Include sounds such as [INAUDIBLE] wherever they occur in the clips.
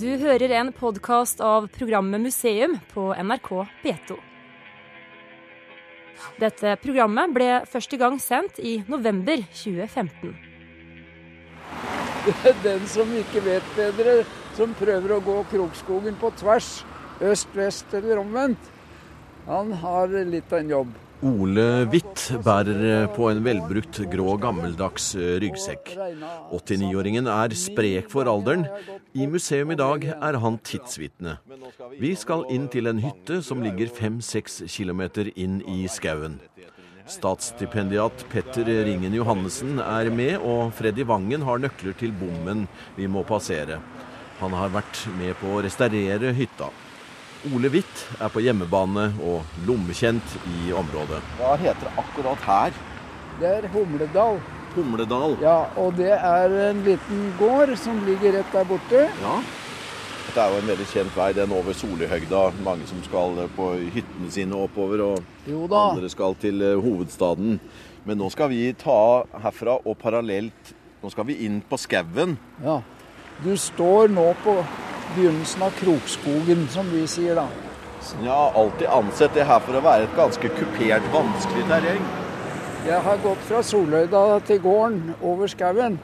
Du hører en podkast av programmet Museum på NRK P2. Dette programmet ble første gang sendt i november 2015. Det er den som ikke vet bedre, som prøver å gå Krokskogen på tvers, øst, vest eller omvendt. Han har litt av en jobb. Ole Hvitt bærer på en velbrukt grå gammeldags ryggsekk. 89-åringen er sprek for alderen. I museum i dag er han tidsvitne. Vi skal inn til en hytte som ligger fem-seks kilometer inn i skauen. Statsstipendiat Petter Ringen Johannessen er med, og Freddy Vangen har nøkler til bommen vi må passere. Han har vært med på å restaurere hytta. Ole Hvitt er på hjemmebane og lommekjent i området. Hva heter det akkurat her? Det er Humledal. Humledal. Ja, og det er en liten gård som ligger rett der borte. Ja. Dette er jo en veldig kjent vei, den over Solihøgda. Mange som skal på hyttene sine oppover, og Jo da. andre skal til eh, hovedstaden. Men nå skal vi ta herfra og parallelt Nå skal vi inn på skauen. Ja. Du står nå på begynnelsen av Krokskogen, som vi sier da. Jeg har alltid ansett det her for å være et ganske kupert, vanskelig terreng. Jeg har gått fra Solhøyda til gården over skauen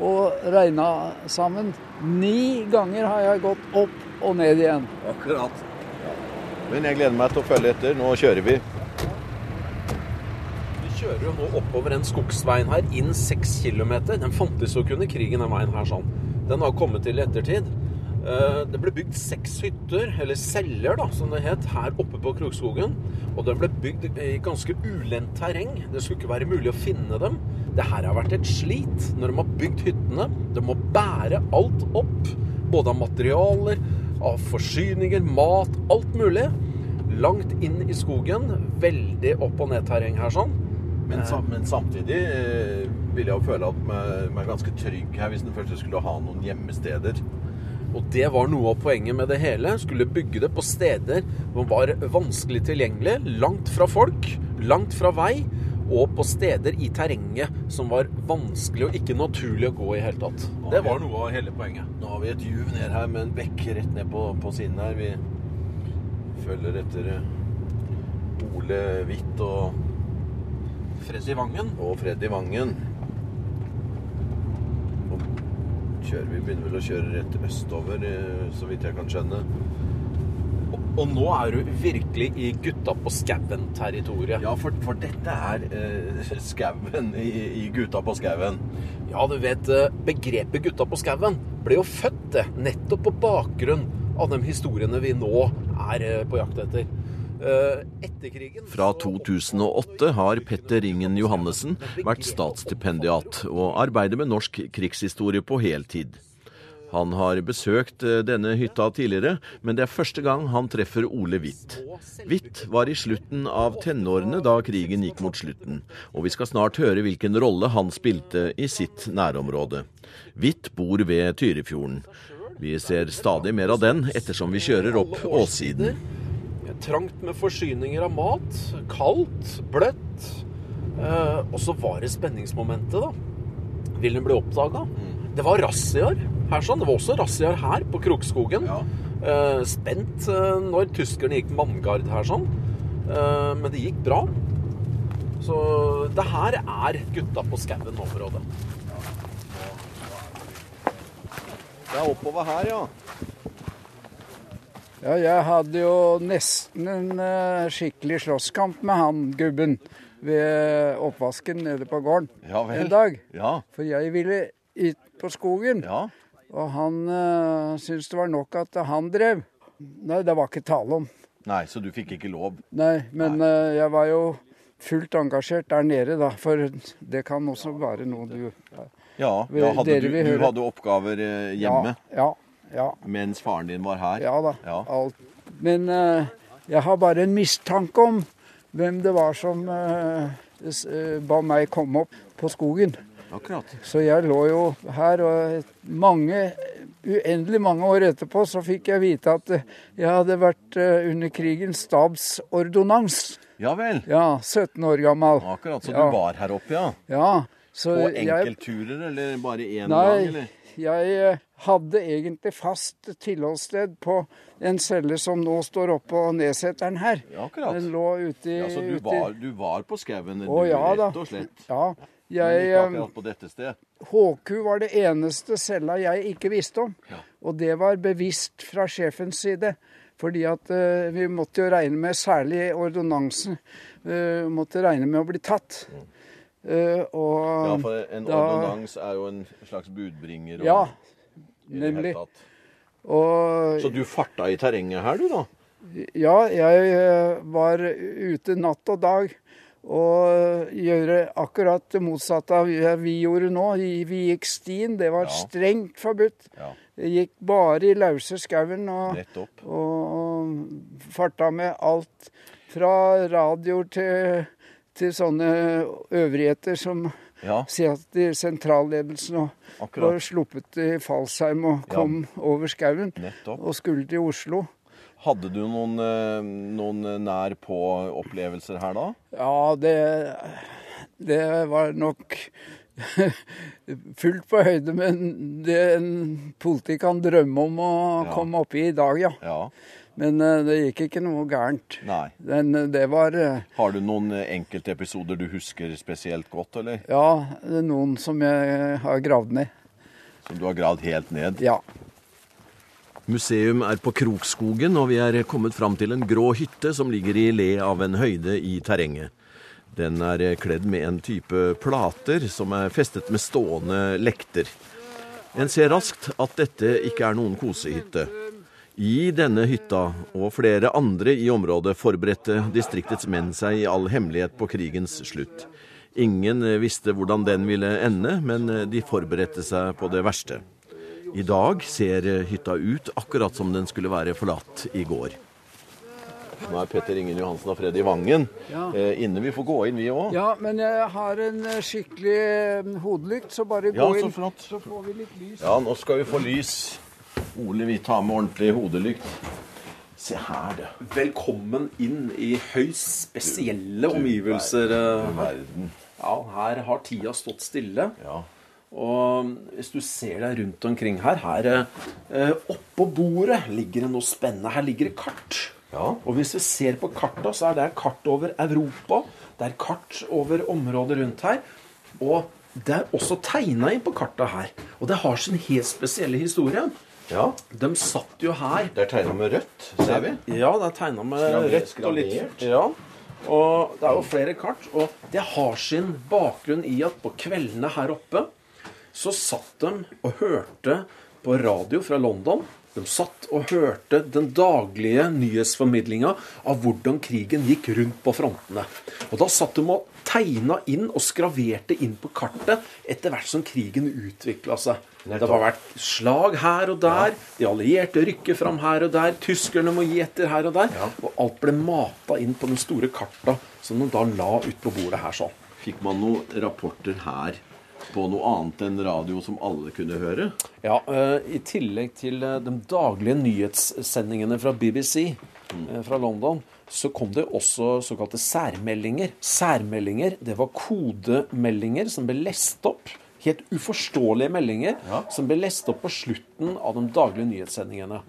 og regna sammen. Ni ganger har jeg gått opp og ned igjen. Akkurat. Men jeg gleder meg til å følge etter. Nå kjører vi. Vi kjører jo nå oppover en skogsveien her, inn seks kilometer. Den fantes jo ikke under krigen, den veien her sånn. Den har kommet til i ettertid. Eh, Det ble bygd seks hytter, eller celler da, som det het, her oppe på Krokskogen. Og den ble bygd i ganske ulendt terreng. Det skulle ikke være mulig å finne dem. Det her har vært et slit når de har bygd hyttene. De må bære alt opp, både av materialer, av forsyninger, mat, alt mulig. Langt inn i skogen. Veldig opp- og ned-terreng her sånn. Men, men samtidig eh, vil jeg jo føle at meg, ganske trygg her hvis den først skulle ha noen gjemmesteder. Og det var noe av poenget med det hele. Skulle bygge det på steder som var vanskelig tilgjengelig, langt fra folk, langt fra vei, og på steder i terrenget som var vanskelig og ikke naturlig å gå i hele tatt. Det var noe av hele poenget. Nå har vi et juv ned her med en bekk rett ned på, på siden her. Vi følger etter eh, Ole Hvitt og Freddy Vangen. og Freddy Vangen. Og kjører vi begynner vel å kjøre rett østover, eh, så vidt jeg kan skjønne. Og, og nå er du virkelig i gutta på skauen-territoriet. Ja, for, for dette er eh, skauen i, i Gutta på skauen. Ja, du vet, eh, begrepet gutta på skauen ble jo født det, nettopp på bakgrunn av de historiene vi nå er eh, på jakt etter. Eh, Fra 2008 har Petter Ringen Johannessen vært statsstipendiat og arbeider med norsk krigshistorie på heltid. Han har besøkt eh, denne hytta tidligere, men det er første gang han treffer Ole Hvitt. Hvitt var i slutten av tenårene da krigen gikk mot slutten, og vi skal snart høre hvilken rolle han spilte i sitt nærområde. Hvitt bor ved Tyrifjorden. Vi ser stadig mer av den ettersom vi kjører opp åssiden. Trangt med forsyninger av mat. Kaldt, bløtt. Eh, og så var det spenningsmomentet, da. Vil den bli oppdaga? Det var razziaer her sånn. Det var også razziaer her på Krokskogen. Eh, spent eh, når tyskerne gikk manngard her sånn. Eh, men det gikk bra. Så det her er gutta på skauen-området. Det er oppover her, ja. Ja, jeg hadde jo nesten en uh, skikkelig slåsskamp med han gubben ved oppvasken nede på gården Ja vel. en dag. Ja. For jeg ville ut på skogen, Ja. og han uh, syntes det var nok at han drev. Nei, det var ikke tale om. Nei, så du fikk ikke lov? Nei, men eh, jeg var jo fullt engasjert der nede, da. For det kan også være noe du Ja, ja hadde du, du hadde oppgaver hjemme Ja, ja, mens faren din var her? ja, ja da. Ja. Alt. Men uh, jeg har bare en mistanke om hvem det var som uh, ba meg komme opp på skogen. Akkurat. Så jeg lå jo her, og mange, uendelig mange år etterpå så fikk jeg vite at jeg hadde vært under krigens stabsordonnans. Ja vel. Ja, 17 år gammel. Akkurat, så Ja. du var her oppe, ja? Ja, så På jeg, eller bare én gang? eller? Jeg hadde egentlig fast tilholdssted på en celle som nå står oppå Neseteren her. Ja, akkurat. Den lå ute i Ja, så du var, du var på skauen, ja rett og slett? Ja. Jeg, eh, akkurat på dette sted? HQ var det eneste cella jeg ikke visste om. Og det var bevisst fra sjefens side. Fordi at uh, vi måtte jo regne med, særlig ordonnansen, uh, måtte regne med å bli tatt. Uh, og Ja, for en ordonnans er jo en slags budbringer. og- Ja, nemlig. Og Så du farta i terrenget her, du, da? Ja, jeg eh, var ute natt og dag og gjøre akkurat det motsatte av det vi gjorde nå. Vi gikk stien. Det var Ja. strengt forbudt. Ja, Jeg gikk bare i lause skauen og, og, og farta med alt fra radioer til, til sånne øvrigheter som Ja, at de sentralledelsen og var sluppet i fallskjerm og kom over skauen og skulle til Oslo. Hadde du noen, eh, noen nær på-opplevelser her da? Ja, det, det var nok [LAUGHS] fullt på høyde med det en politi kan drømme om å Ja. komme opp i i dag, ja. Ja. Men eh, det gikk ikke noe gærent. Nei. Den, eh, det var eh, Har du noen enkeltepisoder du husker spesielt godt, eller? Ja, det er noen som jeg har gravd ned. Som du har gravd helt ned? Ja. Museum er på Krokskogen, og vi er kommet fram til en grå hytte som ligger i le av en høyde i terrenget. Den er kledd med en type plater som er festet med stående lekter. En ser raskt at dette ikke er noen kosehytte. I denne hytta og flere andre i området forberedte distriktets menn seg i all hemmelighet på krigens slutt. Ingen visste hvordan den ville ende, men de forberedte seg på det verste. I dag ser hytta ut akkurat som den skulle være forlatt i går. Nå er Petter Ingen Johansen og Freddy Vangen Ja. eh, inne. Vi får gå inn, vi òg. ja, men jeg har en eh, skikkelig eh, hodelykt, så bare gå Ja, så inn. flott. Så får vi litt lys. Ja, nå skal vi få lys. Ole, vi tar med ordentlig hodelykt. Se her, du. Velkommen inn i høyst spesielle omgivelser. eh. Verden. Ja, her har tida stått stille. Ja. Og hvis du ser deg rundt omkring her, her eh, oppå bordet ligger det noe spennende. Her ligger det kart. Ja. Og hvis vi ser på karta, så er det kart over Europa. Det er kart over området rundt her. Og det er også tegna inn på kartet her. Og det har sin helt spesielle historie. Ja. De satt jo her Det er tegna med rødt, ser vi. Ja, det er tegna med Skraver- rødt og litt. Ja. Og det er jo flere kart. Og det har sin bakgrunn i at på kveldene her oppe så satt de og hørte på radio fra London. De satt og hørte den daglige nyhetsformidlinga av hvordan krigen gikk rundt på frontene. Og da satt de og tegna inn og skraverte inn på kartet etter hvert som krigen utvikla seg. Det har vært slag her og der. De allierte rykker fram her og der. Tyskerne må gi etter her og der. Og alt ble mata inn på den store karta som de da la ut på bordet her sånn. Fikk man noen rapporter her på noe annet enn radio som alle kunne høre? Ja, eh, I tillegg til eh, de daglige nyhetssendingene fra BBC eh, fra London, så kom det også såkalte særmeldinger. Særmeldinger, det var kodemeldinger som ble lest opp. Helt uforståelige meldinger som ble lest opp på slutten av de daglige nyhetssendingene.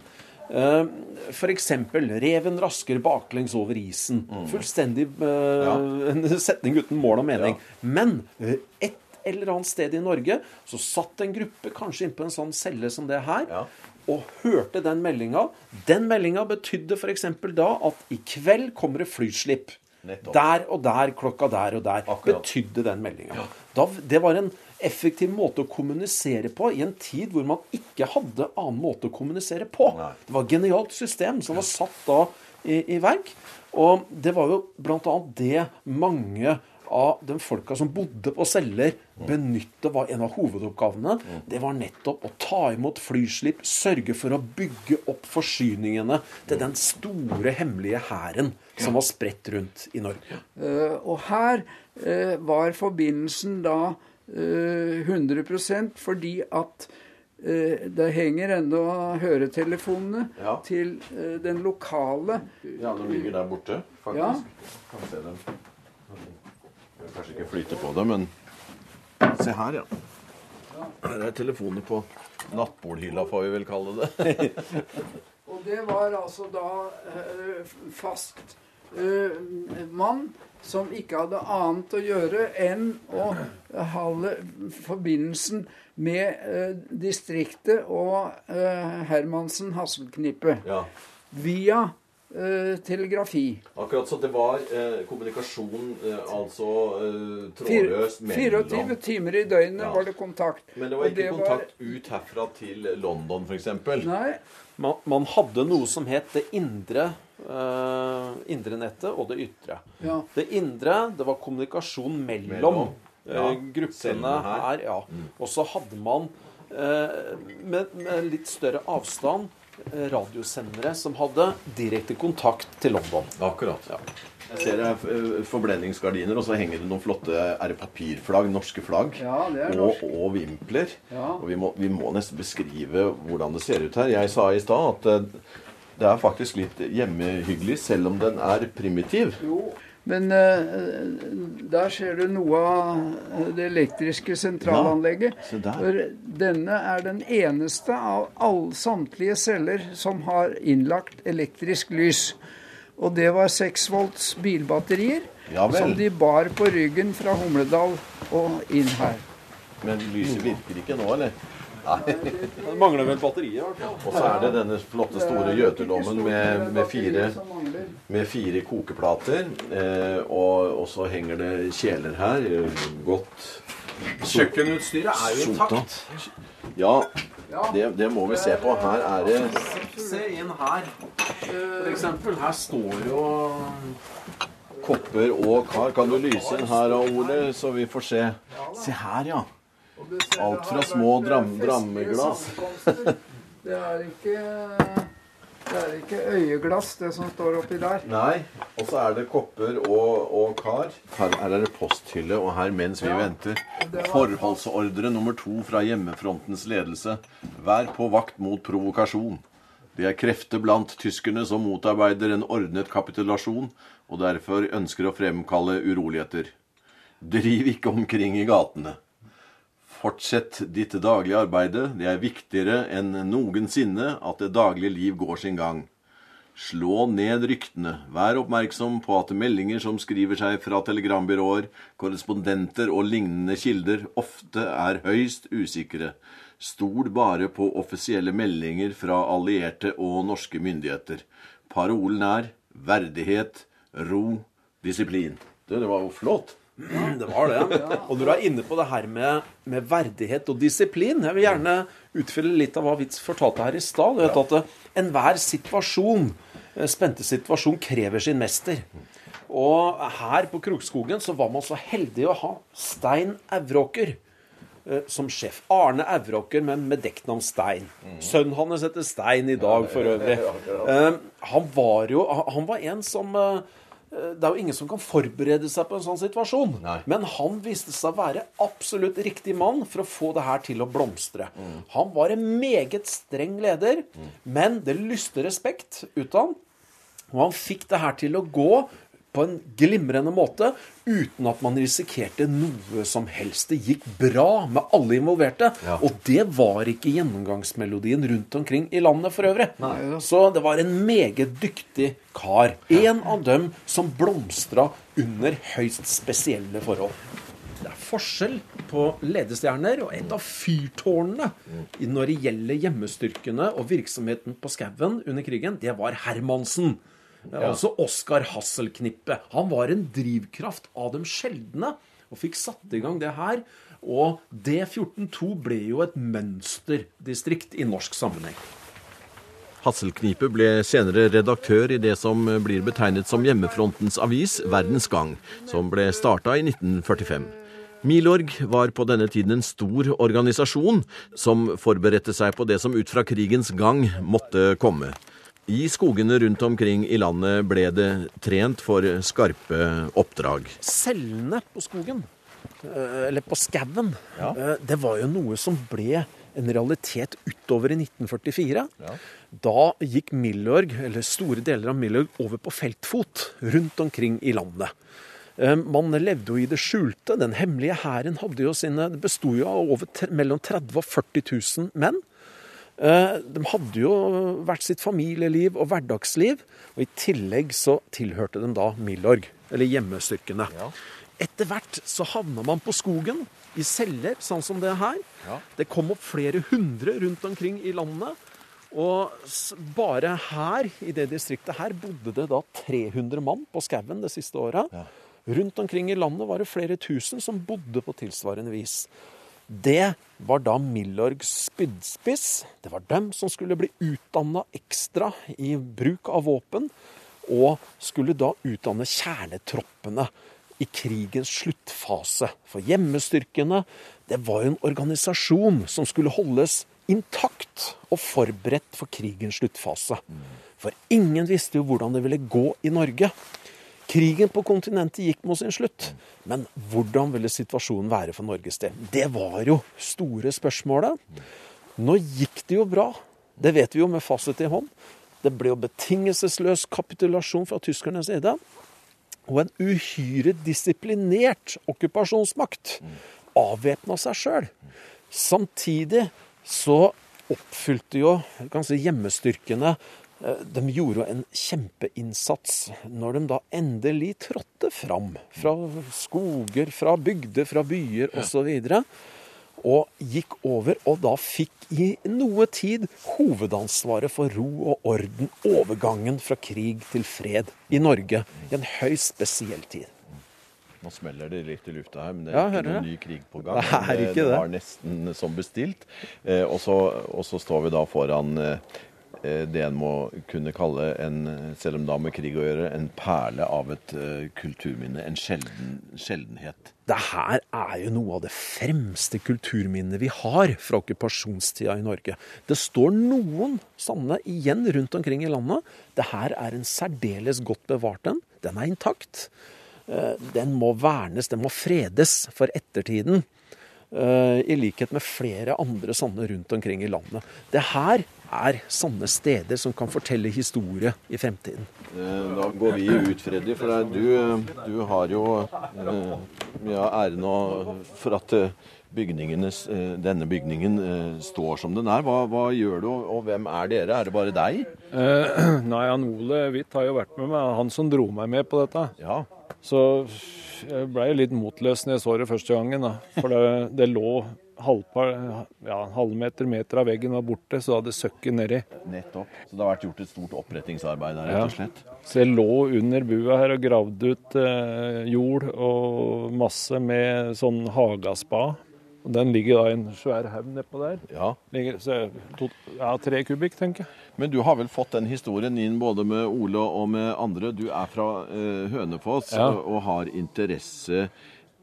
Eksempel 'Reven rasker baklengs over isen'. Fullstendig eh, [LAUGHS] en setning uten mål og mening. Men eh, et eller annet sted i Norge så satt en gruppe kanskje innpå en sånn celle som det her, Ja. og hørte den meldinga. Den meldinga betydde f.eks. da at i kveld kommer det flyslipp. Nettopp. Der og der, klokka der og der. Akkurat. Betydde den meldinga. Ja. Det var en effektiv måte å kommunisere på i en tid hvor man ikke hadde annen måte å kommunisere på. Nei. Det var et genialt system som var satt da i, i verk. Og det var jo bl.a. det mange av de folka som bodde på celler, benyttet var en av hovedoppgavene. Det var nettopp å ta imot flyslipp, sørge for å bygge opp forsyningene til den store, hemmelige hæren som var spredt rundt i Norge. Uh, og her uh, var forbindelsen da uh, 100 fordi at eh, det henger ennå høretelefonene Ja. til eh, den lokale Ja, de ligger der borte, faktisk. Ja. Kan se dem. Kanskje ikke flyte på det, men se her, ja. Her er telefoner på nattbordhylla, får vi vel kalle det. [LAUGHS] Og det var altså da eh, fast eh, mann som ikke hadde annet å gjøre enn å holde forbindelsen med eh, distriktet og eh, Hermansen Hasselknippe Ja. via telegrafi. Akkurat så det var eh, kommunikasjon, eh, altså eh, trådløst trådløst 24 timer i døgnet Ja. var det kontakt. Men det var ikke det kontakt ut herfra til London, f.eks. Nei, Man, man hadde noe som het det indre, eh, indre nettet og det ytre. ja. Det indre, det var kommunikasjon mellom, Mellom, ja, eh, gruppene her. her. ja. Og så hadde man, eh, med, med litt større avstand, eh, radiosendere som hadde direkte kontakt til London. Akkurat. Ja. Jeg ser det er forblendingsgardiner, og så henger det noen flotte er det papirflagg, norske flagg. Ja, det er og, norsk. og vimpler. Ja. Og vi må, vi må nesten beskrive hvordan det ser ut her. Jeg sa i stad at eh, det er faktisk litt hjemmehyggelig, selv om den er primitiv. Jo, men eh, der ser du noe av det elektriske sentralanlegget. Ja. For denne er den eneste av alle, samtlige celler som har innlagt elektrisk lys. Og det var 6 volts bilbatterier Ja som de bar på ryggen fra Humledal og inn her. Men lyset virker ikke nå, eller? Det mangler vel batterier? i hvert fall. Og så er det denne flotte store gjøtelommen med, med, fire, med fire kokeplater. Eh, og, og så henger det kjeler her. Godt Kjøkkenutstyret er jo intakt. Ja, det, det må vi se på. Her er det Se inn her, for eksempel. Her står jo kopper og kar. Kan du lyse inn her, Ole, så vi får se? Se her, ja. Alt fra små dram drammeglass. [LAUGHS] Det er ikke det er ikke øyeglass, det som står oppi der. Nei. Og så er det kopper og, og kar. Her, her er det posthylle, og her mens vi venter Forholdsordre nummer to fra hjemmefrontens ledelse. Vær på vakt mot provokasjon. Det er krefter blant tyskerne som motarbeider en ordnet kapitulasjon, og derfor ønsker å fremkalle uroligheter. Driv ikke omkring i gatene. Fortsett ditt daglige arbeide. Det er viktigere enn noensinne at det daglige liv går sin gang. Slå ned ryktene. Vær oppmerksom på at meldinger som skriver seg fra telegrambyråer, korrespondenter og lignende kilder, ofte er høyst usikre. Stol bare på offisielle meldinger fra allierte og norske myndigheter. Parolen er verdighet, ro, disiplin. Det, det var jo flott. Det var det. Og når du er inne på det her med, med verdighet og disiplin Jeg vil gjerne utfylle litt av hva Witz fortalte her i stad. Du vet at eh, enhver situasjon, eh, spente situasjon, krever sin mester. Og her på Krokskogen så var man så heldig å ha Stein Evråker eh, som sjef. Arne Evråker med, med dekknavn Stein. Sønnen hans heter Stein i dag, for øvrig. Han var jo Han var en som det er jo ingen som kan forberede seg på en sånn situasjon. Nei. Men han viste seg å være absolutt riktig mann for å få det her til å blomstre. Han var en meget streng leder, men det lyste respekt ut av han. Og han fikk det her til å gå på en glimrende måte uten at man risikerte noe som helst. Det gikk bra med alle involverte. Ja. Og det var ikke gjennomgangsmelodien rundt omkring i landet for øvrig. Så det var en meget dyktig kar. En av dem som blomstra under høyst spesielle forhold. Det er forskjell på ledestjerner, og et av fyrtårnene når det gjelder hjemmestyrkene og virksomheten på skauen under krigen, det var Hermansen. Altså Oskar Hasselknippe. Han var en drivkraft av dem sjeldne, og fikk satt i gang det her. Og D14-2 ble jo et mønsterdistrikt i norsk sammenheng. Hasselknipe ble senere redaktør i det som blir betegnet som hjemmefrontens avis Verdens Gang, som ble starta i 1945. Milorg var på denne tiden en stor organisasjon som forberedte seg på det som ut fra krigens gang måtte komme. I skogene rundt omkring i landet ble det trent for skarpe oppdrag. Cellene på skogen, eh, eller på skauen, ja. det var jo noe som ble en realitet utover i 1944. Da gikk Milorg, eller store deler av Milorg, over på feltfot rundt omkring i landet. Eh, man levde jo i det skjulte. Den hemmelige hæren besto jo av over mellom 30 000 og 40 000 menn. Eh, de hadde jo hvert sitt familieliv og hverdagsliv. Og i tillegg så tilhørte de da Milorg, eller hjemmestyrkene. Ja. Etter hvert så havna man på skogen, i celler, sånn som det her. Ja. Det kom opp flere hundre rundt omkring i landet. Og bare her, i det distriktet her, bodde det da 300 mann på skauen det siste året. Ja. Rundt omkring i landet var det flere tusen som bodde på tilsvarende vis. Det var da Milorgs spydspiss. Det var dem som skulle bli utdanna ekstra i bruk av våpen, og skulle da utdanne kjernetroppene i krigens sluttfase. For hjemmestyrkene det var jo en organisasjon som skulle holdes intakt og forberedt for krigens sluttfase. For ingen visste jo hvordan det ville gå i Norge. Krigen på kontinentet gikk mot sin slutt. Men hvordan ville situasjonen være for Norges del? Det var jo store spørsmålet. Nå gikk det jo bra. Det vet vi jo med fasit i hånd. Det ble jo betingelsesløs kapitulasjon fra tyskernes side og en uhyre disiplinert okkupasjonsmakt avvæpna seg sjøl. Samtidig så oppfylte jo si, hjemmestyrkene De gjorde en kjempeinnsats når de da endelig trådte fram. Fra skoger, fra bygder, fra byer osv. Og, og gikk over, og da fikk i noe tid hovedansvaret for ro og orden, overgangen fra krig til fred i Norge, i en høyst spesiell tid. Nå smeller det litt i lufta her, men det er ja, ikke noen ny krig på gang. [LAUGHS] Det, det. det var nesten som bestilt. Eh, og, så, står vi da foran eh, Eh, det en må kunne kalle, en, selv om det har med krig å gjøre, en perle av et uh, kulturminne. En sjelden, sjeldenhet. Det her er jo noe av det fremste kulturminnet vi har fra okkupasjonstida i Norge. Det står noen sanne igjen rundt omkring i landet. Det her er en særdeles godt bevart en. Den er intakt. Uh, den må vernes, den må fredes for ettertiden. I likhet med flere andre sånne rundt omkring i landet. Det her er sanne steder som kan fortelle historie i fremtiden. Eh, da går vi ut, Freddy, for du, du har jo eh, mye av æren for at eh, denne bygningen står som den er. Hva, hva, gjør du, og hvem er dere? Er det bare deg? Eh, [CLEARS THROAT] nei, han Ole Hvitt har jo vært med meg. Han som dro meg med på dette. Ja. Så jeg blei litt motløs når jeg så det første gangen. Da. For det, det lå halvpar, ja, halvmeter, meter av veggen var borte, så hadde søkket nedi. Nettopp. Så det har vært gjort et stort opprettingsarbeid der, rett og slett? Ja. Så jeg lå under bua her og gravde ut eh, jord og masse med sånn hagaspa. Og Den ligger da i en svær haug nedpå der. Ja. Ligger, så to, ja, Tre kubikk, tenker jeg. Men du har vel fått den historien inn både med Ole og med andre. Du er fra eh, Hønefoss ja. og, og har interesse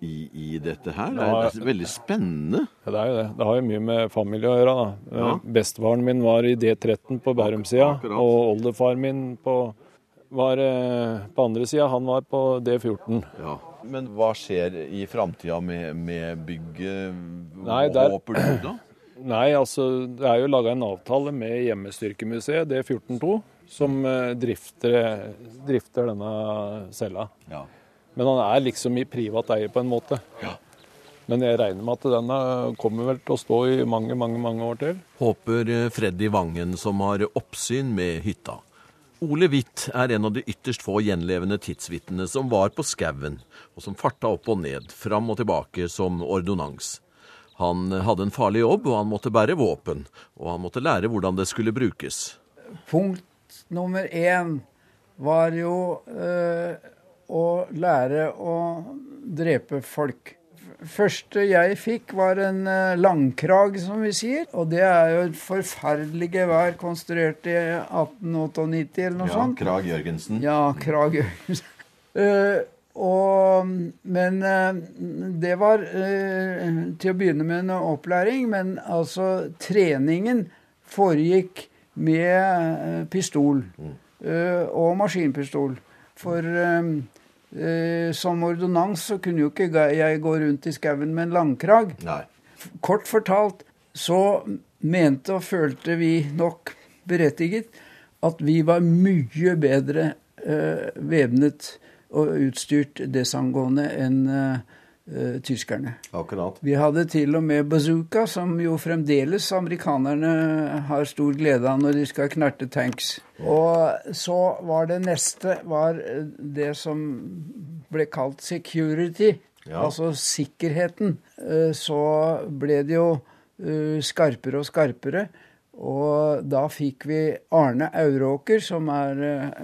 i, i, dette her? Det er, det er veldig spennende. Ja, det er jo det. Det har jo mye med familie å gjøre. da. Ja. Bestefaren min var i D13 på Bærumsida, og oldefaren min på, var eh, på andre sida. Han var på D14. Ja. Men hva skjer i framtida med, med bygget? Hva Nei, der... håper du da? [CLEARS THROAT] Nei, altså det er jo laga en avtale med Hjemmestyrkemuseet, D14-2, som eh, drifter, drifter denne cella. Ja. Men han er liksom i privat eie på en måte. Ja. Men jeg regner med at denne kommer vel til å stå i mange, mange, mange år til. Håper eh, Freddy Vangen, som har oppsyn med hytta. Ole Hvitt er en av de ytterst få gjenlevende tidsvitnene som var på skauen, og som farta opp og ned, fram og tilbake som ordonnans. Han hadde en farlig jobb, og han måtte bære våpen, og han måtte lære hvordan det skulle brukes. Punkt nummer én var jo øh, å lære å drepe folk. Første jeg fikk, var en uh, langkrag, som vi sier. Og det er jo et forferdelig gevær konstruert i 1898 eller noe ja, sånt. Krag Jørgensen. Ja, Krag Jørgensen. Uh, [LAUGHS] og, men uh, det var til å begynne med en opplæring. Men altså, treningen foregikk med pistol. Mm. og maskinpistol. For eh, som ordonnans så kunne jo ikke jeg gå rundt i skauen med en langkrag. Nei. Kort fortalt så mente og følte vi nok berettiget at vi var mye bedre eh, væpnet og utstyrt desangående enn uh, tyskerne. Akkurat. Vi hadde til og med bazooka, som jo fremdeles amerikanerne har stor glede av når de skal knerte tanks. Og så var det neste var det som ble kalt security, ja. altså sikkerheten. Så ble det jo skarpere og skarpere. Og da fikk vi Arne Auråker, som er uh,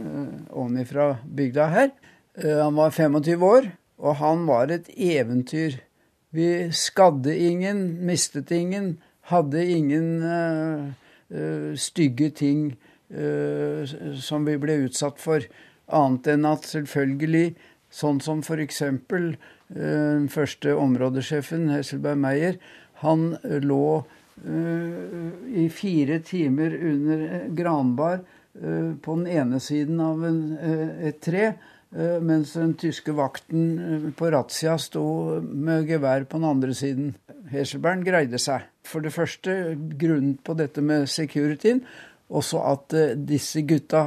ovenifra bygda her. Uh, han var 25 år, og han var et eventyr. Vi skadde ingen, mistet ingen, hadde ingen uh, uh, stygge ting som vi ble utsatt for. Annet enn at selvfølgelig, sånn som f.eks. den første områdesjefen, Hesselberg Meyer, han lå i fire timer under granbar på den ene siden av en, et tre, mens den tyske vakten på razzia sto med gevær på den andre siden. Heselberg greide seg. For det første grunnen på dette med securityen, også at disse gutta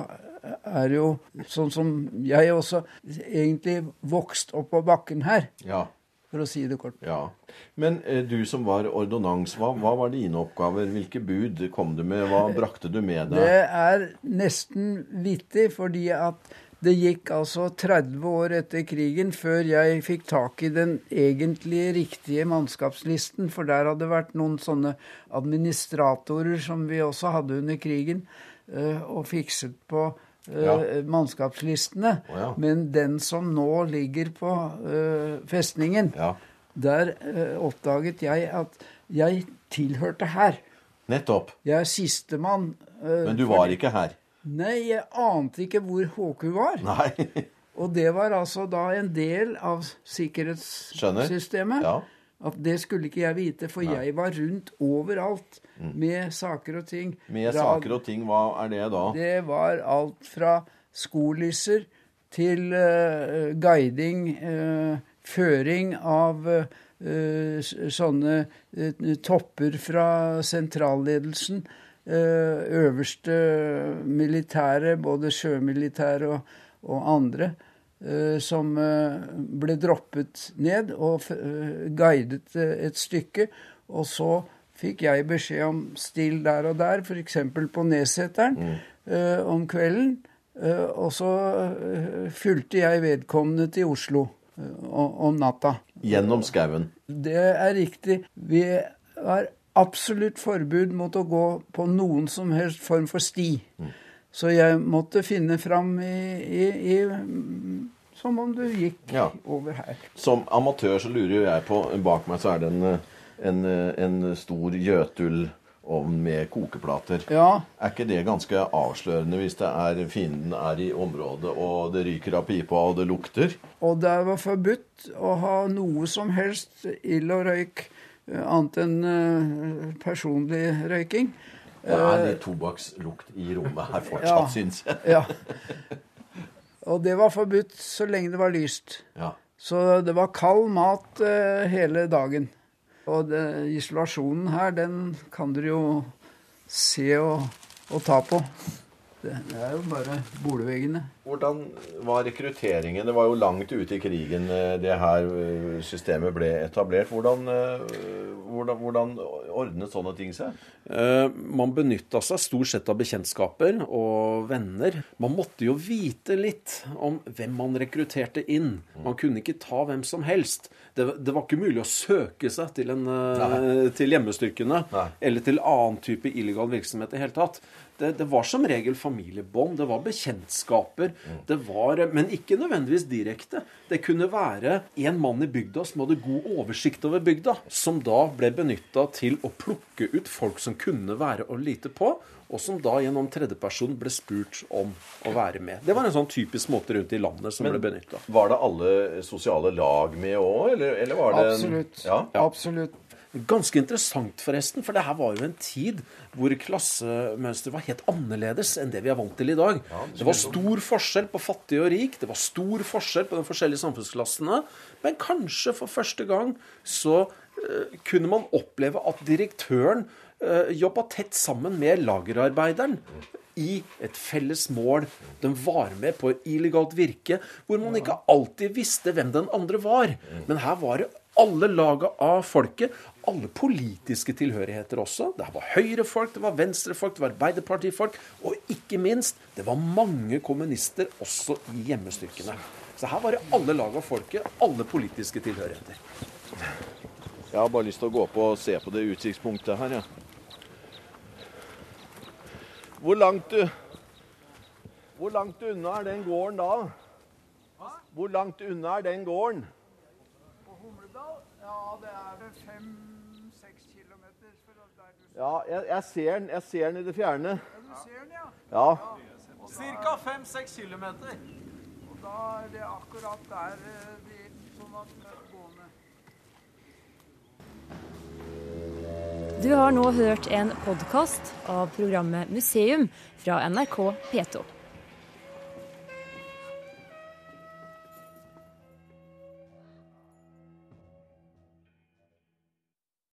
er jo sånn som jeg også, egentlig vokst opp på bakken her. Ja for å si det kort. Ja. Men eh, du som var ordonnans, hva, hva, var dine oppgaver? Hvilke bud kom du med? Hva brakte du med deg? Det er nesten vittig, fordi at det gikk altså 30 år etter krigen før jeg fikk tak i den egentlig riktige mannskapslisten, for der hadde det vært noen sånne administratorer som vi også hadde under krigen, eh, og fikset på ja. Eh, mannskapslistene. Oh, ja. Men den som nå ligger på uh, festningen, ja. der oppdaget jeg at jeg tilhørte her. Nettopp. Jeg er sistemann. Men du var ikke her? Nei, jeg ante ikke hvor HK var. Nei. [LAUGHS] Og det var altså da en del av sikkerhetssystemet. Ja. At det skulle ikke jeg vite, for Nei. jeg var rundt overalt mm. med saker og ting. Med saker og ting, hva er det da? Det var alt fra skolisser til uh, guiding, uh, føring av uh, sånne topper fra sentralledelsen. Øverste militære, både sjømilitære og, og andre. Eh, som eh, ble droppet ned og eh, guidet et stykke. Og så fikk jeg beskjed om still der og der, f.eks. på Neseteren mm. om kvelden. Og så fulgte jeg vedkommende til Oslo om natta. Gjennom skauen? Det er riktig. Vi har absolutt forbud mot å gå på noen som helst form for sti. Mm. Så jeg måtte finne fram i, i, i som om du gikk ja. over her. Som amatør så lurer jo jeg på Bak meg så er det en, en, en stor gjøtullovn med kokeplater. Ja. Er ikke det ganske avslørende hvis det er fienden er i området, og det ryker av pipa, og det lukter? Og det var forbudt å ha noe som helst ild og røyk annet enn uh, personlig røyking. Det er litt tobakkslukt i rommet her fortsatt, ja, syns jeg. ja. Og det var forbudt så lenge det var lyst. Ja. Så det var kald mat hele dagen. Og det, isolasjonen her, den kan dere jo se og, og ta på. Det, er jo bare boligveggene. Hvordan var rekrutteringen? Det var jo langt ute i krigen eh, det her eh, systemet ble etablert. Hvordan, hvordan, hvordan ordnet sånne ting seg? Eh, man benytta seg stort sett av bekjentskaper og venner. Man måtte jo vite litt om hvem man rekrutterte inn. Man kunne ikke ta hvem som helst. Det, det var ikke mulig å søke seg til, en, eh, til hjemmestyrkene Nei. eller til annen type illegal virksomhet i hele tatt. Det, det, var som regel familiebånd, det var bekjentskaper. Mm. Det var, men ikke nødvendigvis direkte. Det kunne være en mann i bygda som hadde god oversikt over bygda, som da ble benytta til å plukke ut folk som kunne være å lite på, og som da gjennom tredjeperson ble spurt om å være med. Det var en sånn typisk måte rundt i landet som Men, ble benytta. Var det alle sosiale lag med òg, eller, eller, var det Absolutt. En, ja? Absolutt. Ganske interessant, forresten, for det her var jo en tid hvor klassemønsteret var helt annerledes enn det vi er vant til i dag. Ja, det, det var stor forskjell på fattig og rik, det var stor forskjell på de forskjellige samfunnsklassene. Men kanskje for første gang så uh, kunne man oppleve at direktøren uh, jobba tett sammen med lagerarbeideren. i et felles mål. De var med på illegalt virke, hvor man ikke alltid visste hvem den andre var. Men her var det alle laga av folket. Alle politiske tilhørigheter også. Det var Høyre-folk, det var Venstre-folk, det var arbeiderpartifolk. Og ikke minst, det var mange kommunister også i hjemmestyrkene. Så her var det alle lag av folket, alle politiske tilhørigheter. Jeg har bare lyst til å gå på og se på det utsiktspunktet her, ja. Hvor langt du Hvor langt unna er den gården da? Hvor langt unna er den gården? På Humledal? Ja, det er vel fem-seks kilometer fra der du Ja, jeg, jeg, ser den, jeg ser den i det fjerne. Ja, du ser den, ja. Ja. Ca. 5-6 kilometer. Og da er det akkurat der eh, de sånn at gående Du har nå hørt en podkast av programmet Museum fra NRK P2.